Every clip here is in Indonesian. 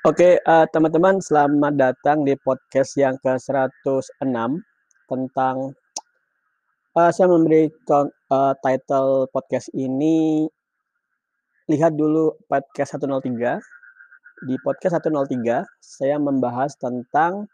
Oke, uh, teman-teman selamat datang di podcast yang ke-106 tentang uh, saya memberi uh, title podcast ini lihat dulu podcast 103. Di podcast 103 saya membahas tentang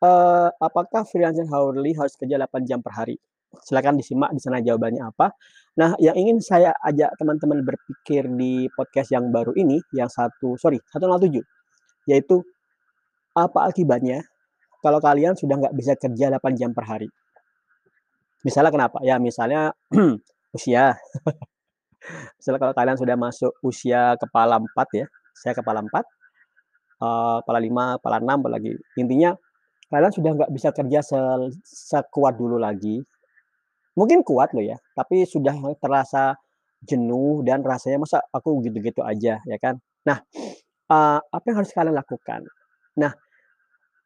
uh, apakah freelancer hourly harus kerja 8 jam per hari. Silakan disimak di sana jawabannya apa. Nah, yang ingin saya ajak teman-teman berpikir di podcast yang baru ini, yang satu, sorry, 107, yaitu apa akibatnya kalau kalian sudah nggak bisa kerja 8 jam per hari. Misalnya kenapa? Ya misalnya usia. misalnya kalau kalian sudah masuk usia kepala 4 ya, saya kepala 4, uh, eh, kepala 5, kepala 6, apalagi. Intinya kalian sudah nggak bisa kerja se sekuat dulu lagi, Mungkin kuat loh ya, tapi sudah terasa jenuh dan rasanya masa aku gitu-gitu aja ya kan. Nah, uh, apa yang harus kalian lakukan? Nah,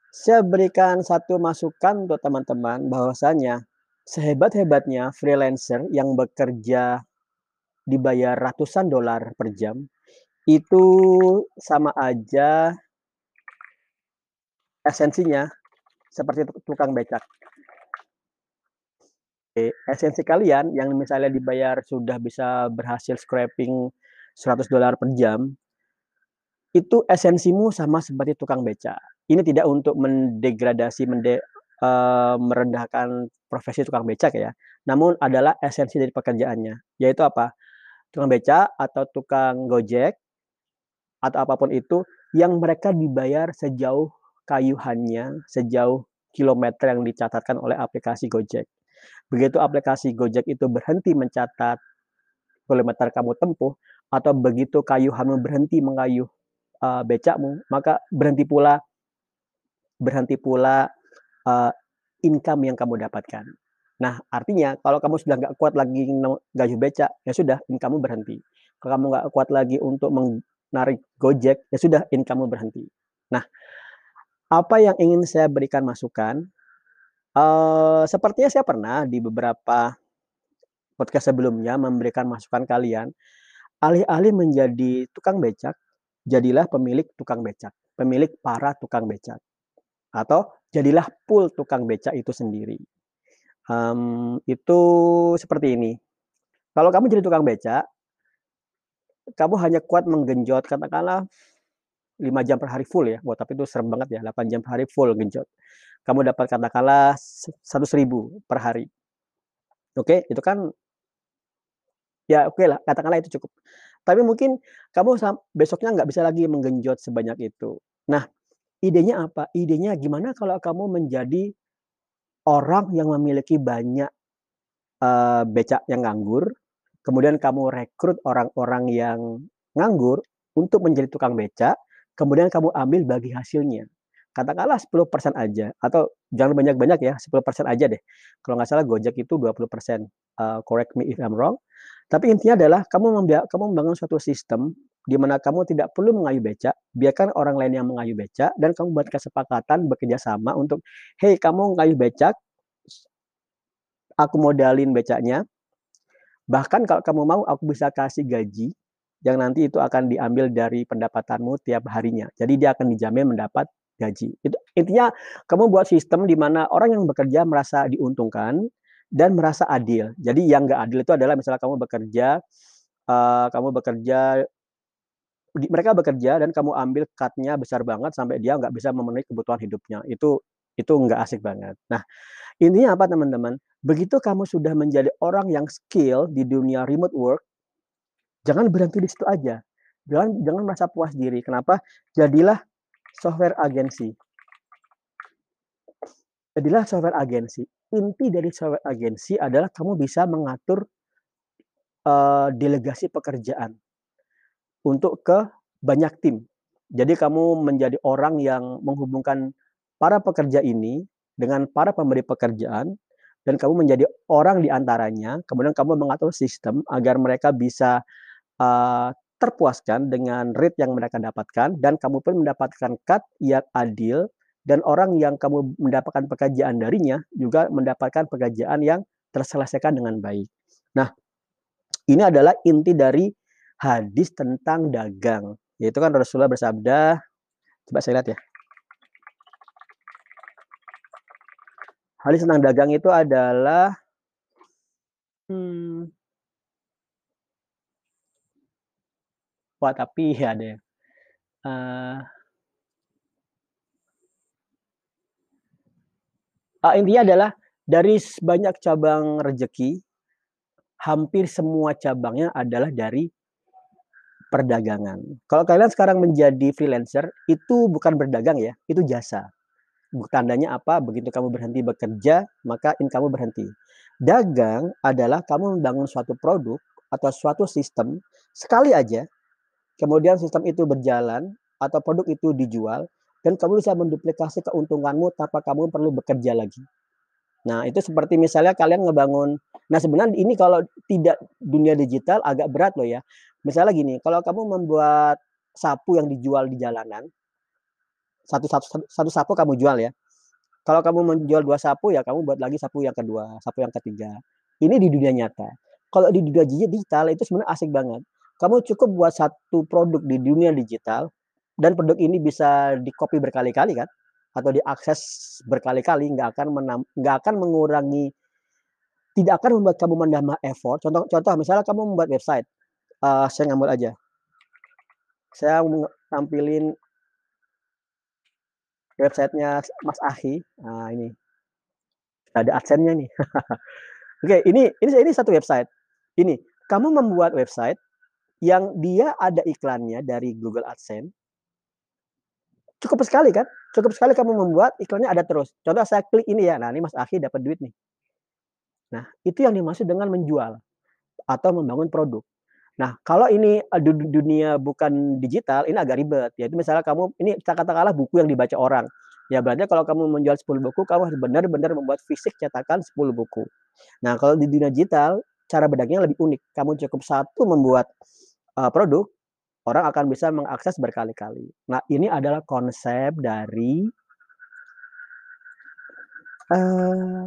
saya berikan satu masukan untuk teman-teman bahwasanya sehebat-hebatnya freelancer yang bekerja dibayar ratusan dolar per jam, itu sama aja esensinya seperti tukang becak esensi kalian yang misalnya dibayar sudah bisa berhasil scraping 100 dolar per jam, itu esensimu sama seperti tukang beca. Ini tidak untuk mendegradasi, mende uh, merendahkan profesi tukang becak ya, namun adalah esensi dari pekerjaannya, yaitu apa? Tukang beca atau tukang gojek, atau apa pun itu, yang mereka dibayar sejauh kayuhannya, sejauh kilometer yang dicatatkan oleh aplikasi Gojek. Begitu aplikasi Gojek itu berhenti mencatat kilometer kamu tempuh, atau begitu kayuhanmu berhenti mengayuh uh, becakmu, maka berhenti pula berhenti pula uh, income yang kamu dapatkan. Nah, artinya kalau kamu sudah nggak kuat lagi gayuh becak, ya sudah income berhenti. Kalau kamu nggak kuat lagi untuk menarik Gojek, ya sudah income berhenti. Nah, apa yang ingin saya berikan masukan Uh, sepertinya saya pernah di beberapa podcast sebelumnya memberikan masukan kalian, alih-alih menjadi tukang becak, jadilah pemilik tukang becak, pemilik para tukang becak. Atau jadilah pool tukang becak itu sendiri. Um, itu seperti ini. Kalau kamu jadi tukang becak, kamu hanya kuat menggenjot katakanlah 5 jam per hari full ya. Wah, tapi itu serem banget ya, 8 jam per hari full genjot kamu dapat katakanlah 100.000 per hari. Oke, itu kan ya oke lah, katakanlah itu cukup. Tapi mungkin kamu besoknya nggak bisa lagi menggenjot sebanyak itu. Nah, idenya apa? Idenya gimana kalau kamu menjadi orang yang memiliki banyak uh, becak yang nganggur, kemudian kamu rekrut orang-orang yang nganggur untuk menjadi tukang becak, kemudian kamu ambil bagi hasilnya katakanlah 10% aja atau jangan banyak-banyak ya, 10% aja deh. Kalau nggak salah Gojek itu 20%, uh, eh, correct me if I'm wrong. Tapi intinya adalah kamu kamu membangun suatu sistem di mana kamu tidak perlu mengayuh becak, biarkan orang lain yang mengayuh becak dan kamu buat kesepakatan bekerja sama untuk, "Hey, kamu mengayuh becak, aku modalin becaknya. Bahkan kalau kamu mau aku bisa kasih gaji yang nanti itu akan diambil dari pendapatanmu tiap harinya. Jadi dia akan dijamin mendapat gaji. Itu intinya kamu buat sistem di mana orang yang bekerja merasa diuntungkan dan merasa adil. Jadi yang nggak adil itu adalah misalnya kamu bekerja, uh, kamu bekerja mereka bekerja dan kamu ambil cutnya besar banget sampai dia nggak bisa memenuhi kebutuhan hidupnya. Itu itu nggak asik banget. Nah, intinya apa teman-teman? Begitu kamu sudah menjadi orang yang skill di dunia remote work, jangan berhenti di situ aja. Jangan jangan merasa puas diri. Kenapa? Jadilah software agensi. Jadilah software agensi. Inti dari software agensi adalah kamu bisa mengatur uh, delegasi pekerjaan untuk ke banyak tim. Jadi kamu menjadi orang yang menghubungkan para pekerja ini dengan para pemberi pekerjaan dan kamu menjadi orang di antaranya, kemudian kamu mengatur sistem agar mereka bisa uh, terpuaskan dengan rate yang mereka dapatkan dan kamu pun mendapatkan cut yang adil dan orang yang kamu mendapatkan pekerjaan darinya juga mendapatkan pekerjaan yang terselesaikan dengan baik. Nah, ini adalah inti dari hadis tentang dagang, Yaitu kan Rasulullah bersabda, coba saya lihat ya. Hadis tentang dagang itu adalah hmm. Wah, tapi ya ada ya, uh, uh, intinya adalah dari banyak cabang rezeki, hampir semua cabangnya adalah dari perdagangan. Kalau kalian sekarang menjadi freelancer, itu bukan berdagang ya, itu jasa. Tandanya apa? Begitu kamu berhenti bekerja, maka in kamu berhenti. Dagang adalah kamu membangun suatu produk atau suatu sistem sekali aja kemudian sistem itu berjalan atau produk itu dijual dan kamu bisa menduplikasi keuntunganmu tanpa kamu perlu bekerja lagi. Nah, itu seperti misalnya kalian ngebangun nah sebenarnya ini kalau tidak dunia digital agak berat loh ya. Misalnya gini, kalau kamu membuat sapu yang dijual di jalanan, satu, satu, satu sapu kamu jual ya. Kalau kamu menjual dua sapu ya kamu buat lagi sapu yang kedua, sapu yang ketiga. Ini di dunia nyata. Kalau di dunia digital itu sebenarnya asik banget. Kamu cukup buat satu produk di dunia digital dan produk ini bisa di-copy berkali-kali kan atau diakses berkali-kali nggak akan nggak akan mengurangi tidak akan membuat kamu menambah effort. Contoh contoh misalnya kamu membuat website, uh, saya ngambil aja. Saya tampilin websitenya Mas Ahi. Nah, ini. Ada adsense-nya nih. Oke, ini ini ini satu website. Ini, kamu membuat website yang dia ada iklannya dari Google AdSense, cukup sekali kan? Cukup sekali kamu membuat iklannya ada terus. Contoh saya klik ini ya, nah ini Mas Akhi dapat duit nih. Nah, itu yang dimaksud dengan menjual atau membangun produk. Nah, kalau ini eh, dunia bukan digital, ini agak ribet. Yaitu misalnya kamu, ini katakanlah buku yang dibaca orang. Ya berarti kalau kamu menjual 10 buku, kamu harus benar-benar membuat fisik cetakan 10 buku. Nah, kalau di dunia digital, cara bedagangnya lebih unik. Kamu cukup satu membuat uh, produk, orang akan bisa mengakses berkali-kali. Nah, ini adalah konsep dari uh,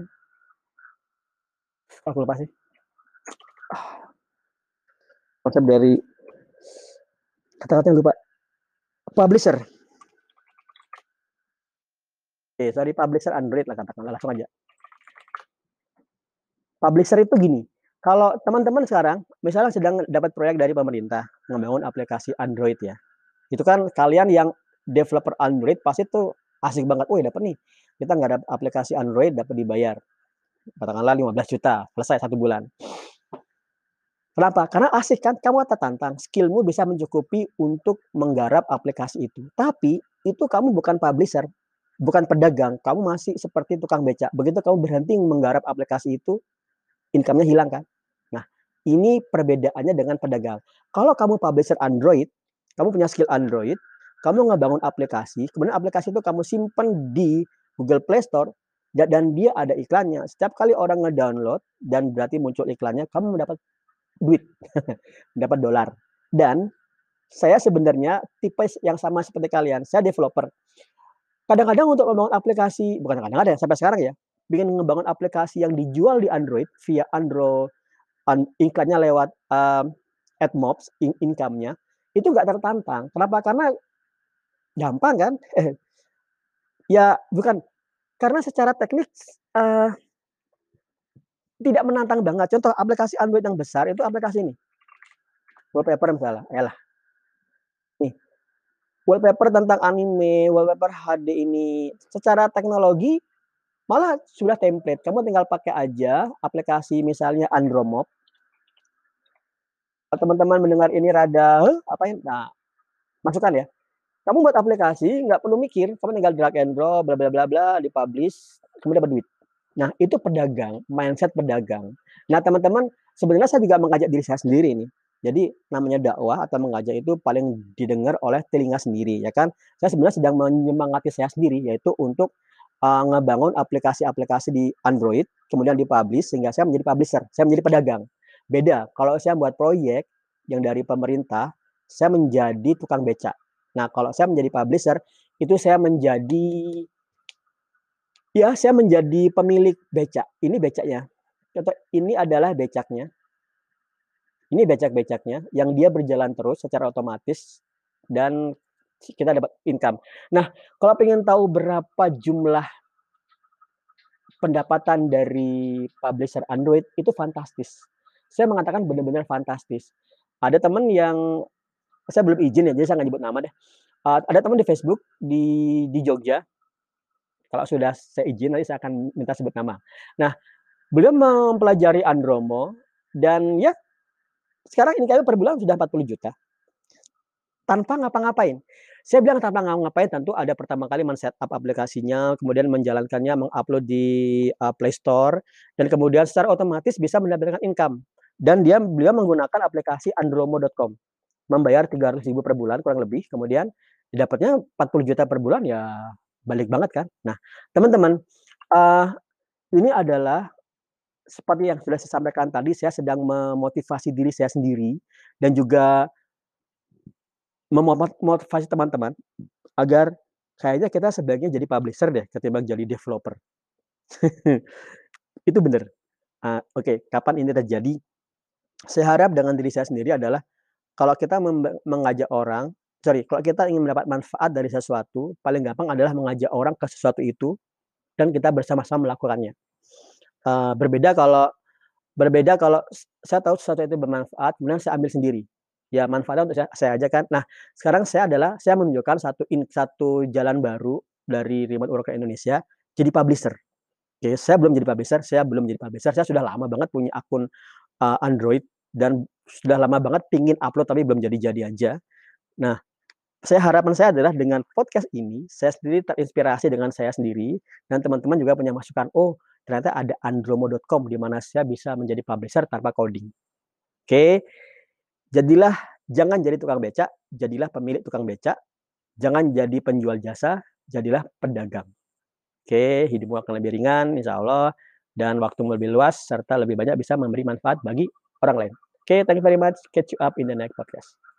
aku lupa sih. Konsep dari kata-kata yang lupa. Publisher. Oke, sorry publisher Android lah katakanlah langsung aja. Publisher itu gini, kalau teman-teman sekarang, misalnya sedang dapat proyek dari pemerintah, membangun aplikasi Android ya. Itu kan kalian yang developer Android pasti tuh asik banget. Wih dapat nih, kita nggak ada aplikasi Android dapat dibayar. Katakanlah 15 juta, selesai satu bulan. Kenapa? Karena asik kan, kamu tertantang, skillmu bisa mencukupi untuk menggarap aplikasi itu. Tapi itu kamu bukan publisher, bukan pedagang, kamu masih seperti tukang becak. Begitu kamu berhenti menggarap aplikasi itu, income-nya hilang kan? Ini perbedaannya dengan pedagang. Kalau kamu publisher Android, kamu punya skill Android, kamu ngebangun aplikasi, kemudian aplikasi itu kamu simpan di Google Play Store dan dia ada iklannya. Setiap kali orang ngedownload dan berarti muncul iklannya, kamu mendapat duit, mendapat dolar. Dan saya sebenarnya tipe yang sama seperti kalian. Saya developer. Kadang-kadang untuk membangun aplikasi, bukan kadang-kadang sampai sekarang ya, bikin ngebangun aplikasi yang dijual di Android via Android iklannya lewat um, AdMobs, in income-nya, itu nggak tertantang. Kenapa? Karena gampang kan? ya bukan karena secara teknik uh, tidak menantang banget. Contoh aplikasi Android yang besar itu aplikasi ini. Wallpaper misalnya, lah. Nih. Wallpaper tentang anime, wallpaper HD ini secara teknologi malah sudah template. Kamu tinggal pakai aja aplikasi misalnya Andromob teman-teman mendengar ini rada, apa ya? Nah, masukkan ya. Kamu buat aplikasi, nggak perlu mikir, kamu tinggal drag and drop, bla bla bla bla, dipublish, kamu dapat duit. Nah, itu pedagang, mindset pedagang. Nah, teman-teman, sebenarnya saya juga mengajak diri saya sendiri nih. Jadi namanya dakwah atau mengajak itu paling didengar oleh telinga sendiri, ya kan? Saya sebenarnya sedang menyemangati saya sendiri, yaitu untuk uh, ngebangun aplikasi-aplikasi di Android, kemudian dipublish sehingga saya menjadi publisher, saya menjadi pedagang. Beda, kalau saya buat proyek yang dari pemerintah, saya menjadi tukang becak. Nah, kalau saya menjadi publisher, itu saya menjadi ya, saya menjadi pemilik becak. Ini becaknya. Contoh, ini adalah becaknya. Ini becak-becaknya yang dia berjalan terus secara otomatis dan kita dapat income. Nah, kalau pengen tahu berapa jumlah pendapatan dari publisher Android itu fantastis. Saya mengatakan benar-benar fantastis. Ada teman yang saya belum izin ya, jadi saya nggak nyebut nama deh. Uh, ada teman di Facebook di di Jogja. Kalau sudah saya izin nanti saya akan minta sebut nama. Nah, beliau mempelajari Andromo dan ya sekarang ini kayaknya per bulan sudah 40 juta. Tanpa ngapa-ngapain. Saya bilang tanpa ngapa-ngapain tentu ada pertama kali men-setup aplikasinya, kemudian menjalankannya, mengupload di, uh, Play Store, dan kemudian secara otomatis bisa mendapatkan income. Dan dia beliau menggunakan aplikasi andromo.com. Membayar 300.000 per bulan kurang lebih, kemudian dapatnya 40 juta per bulan, ya balik banget kan. Nah, teman-teman, uh, ini adalah seperti yang sudah saya sampaikan tadi, saya sedang memotivasi diri saya sendiri dan juga memotivasi teman-teman agar kayaknya kita sebaiknya jadi publisher deh ketimbang jadi developer. Itu benar. Uh, oke, okay, kapan ini terjadi? Saya harap dengan diri saya sendiri adalah kalau kita mengajak orang sorry, kalau kita ingin mendapat manfaat dari sesuatu, paling gampang adalah mengajak orang ke sesuatu itu dan kita bersama-sama melakukannya. Uh, berbeda kalau berbeda kalau saya tahu sesuatu itu bermanfaat, kemudian saya ambil sendiri ya manfaatnya untuk saya saya aja kan. Nah, sekarang saya adalah saya menunjukkan satu in satu jalan baru dari Remote Worker Indonesia jadi publisher. Oke, saya belum jadi publisher, saya belum jadi publisher, saya sudah lama banget punya akun, uh, Android dan sudah lama banget pingin upload tapi belum jadi-jadi aja. Nah, saya harapan saya adalah dengan podcast ini, saya sendiri terinspirasi dengan saya sendiri dan teman-teman juga punya masukan, "Oh, ternyata ada andromo.com di mana saya bisa menjadi publisher tanpa coding." Oke. Jadilah jangan jadi tukang becak, jadilah pemilik tukang becak. Jangan jadi penjual jasa, jadilah pedagang. Oke, hidupmu akan lebih ringan insya Allah dan waktumu lebih luas serta lebih banyak bisa memberi manfaat bagi orang lain. Oke, thank you very much. Catch you up in the next podcast.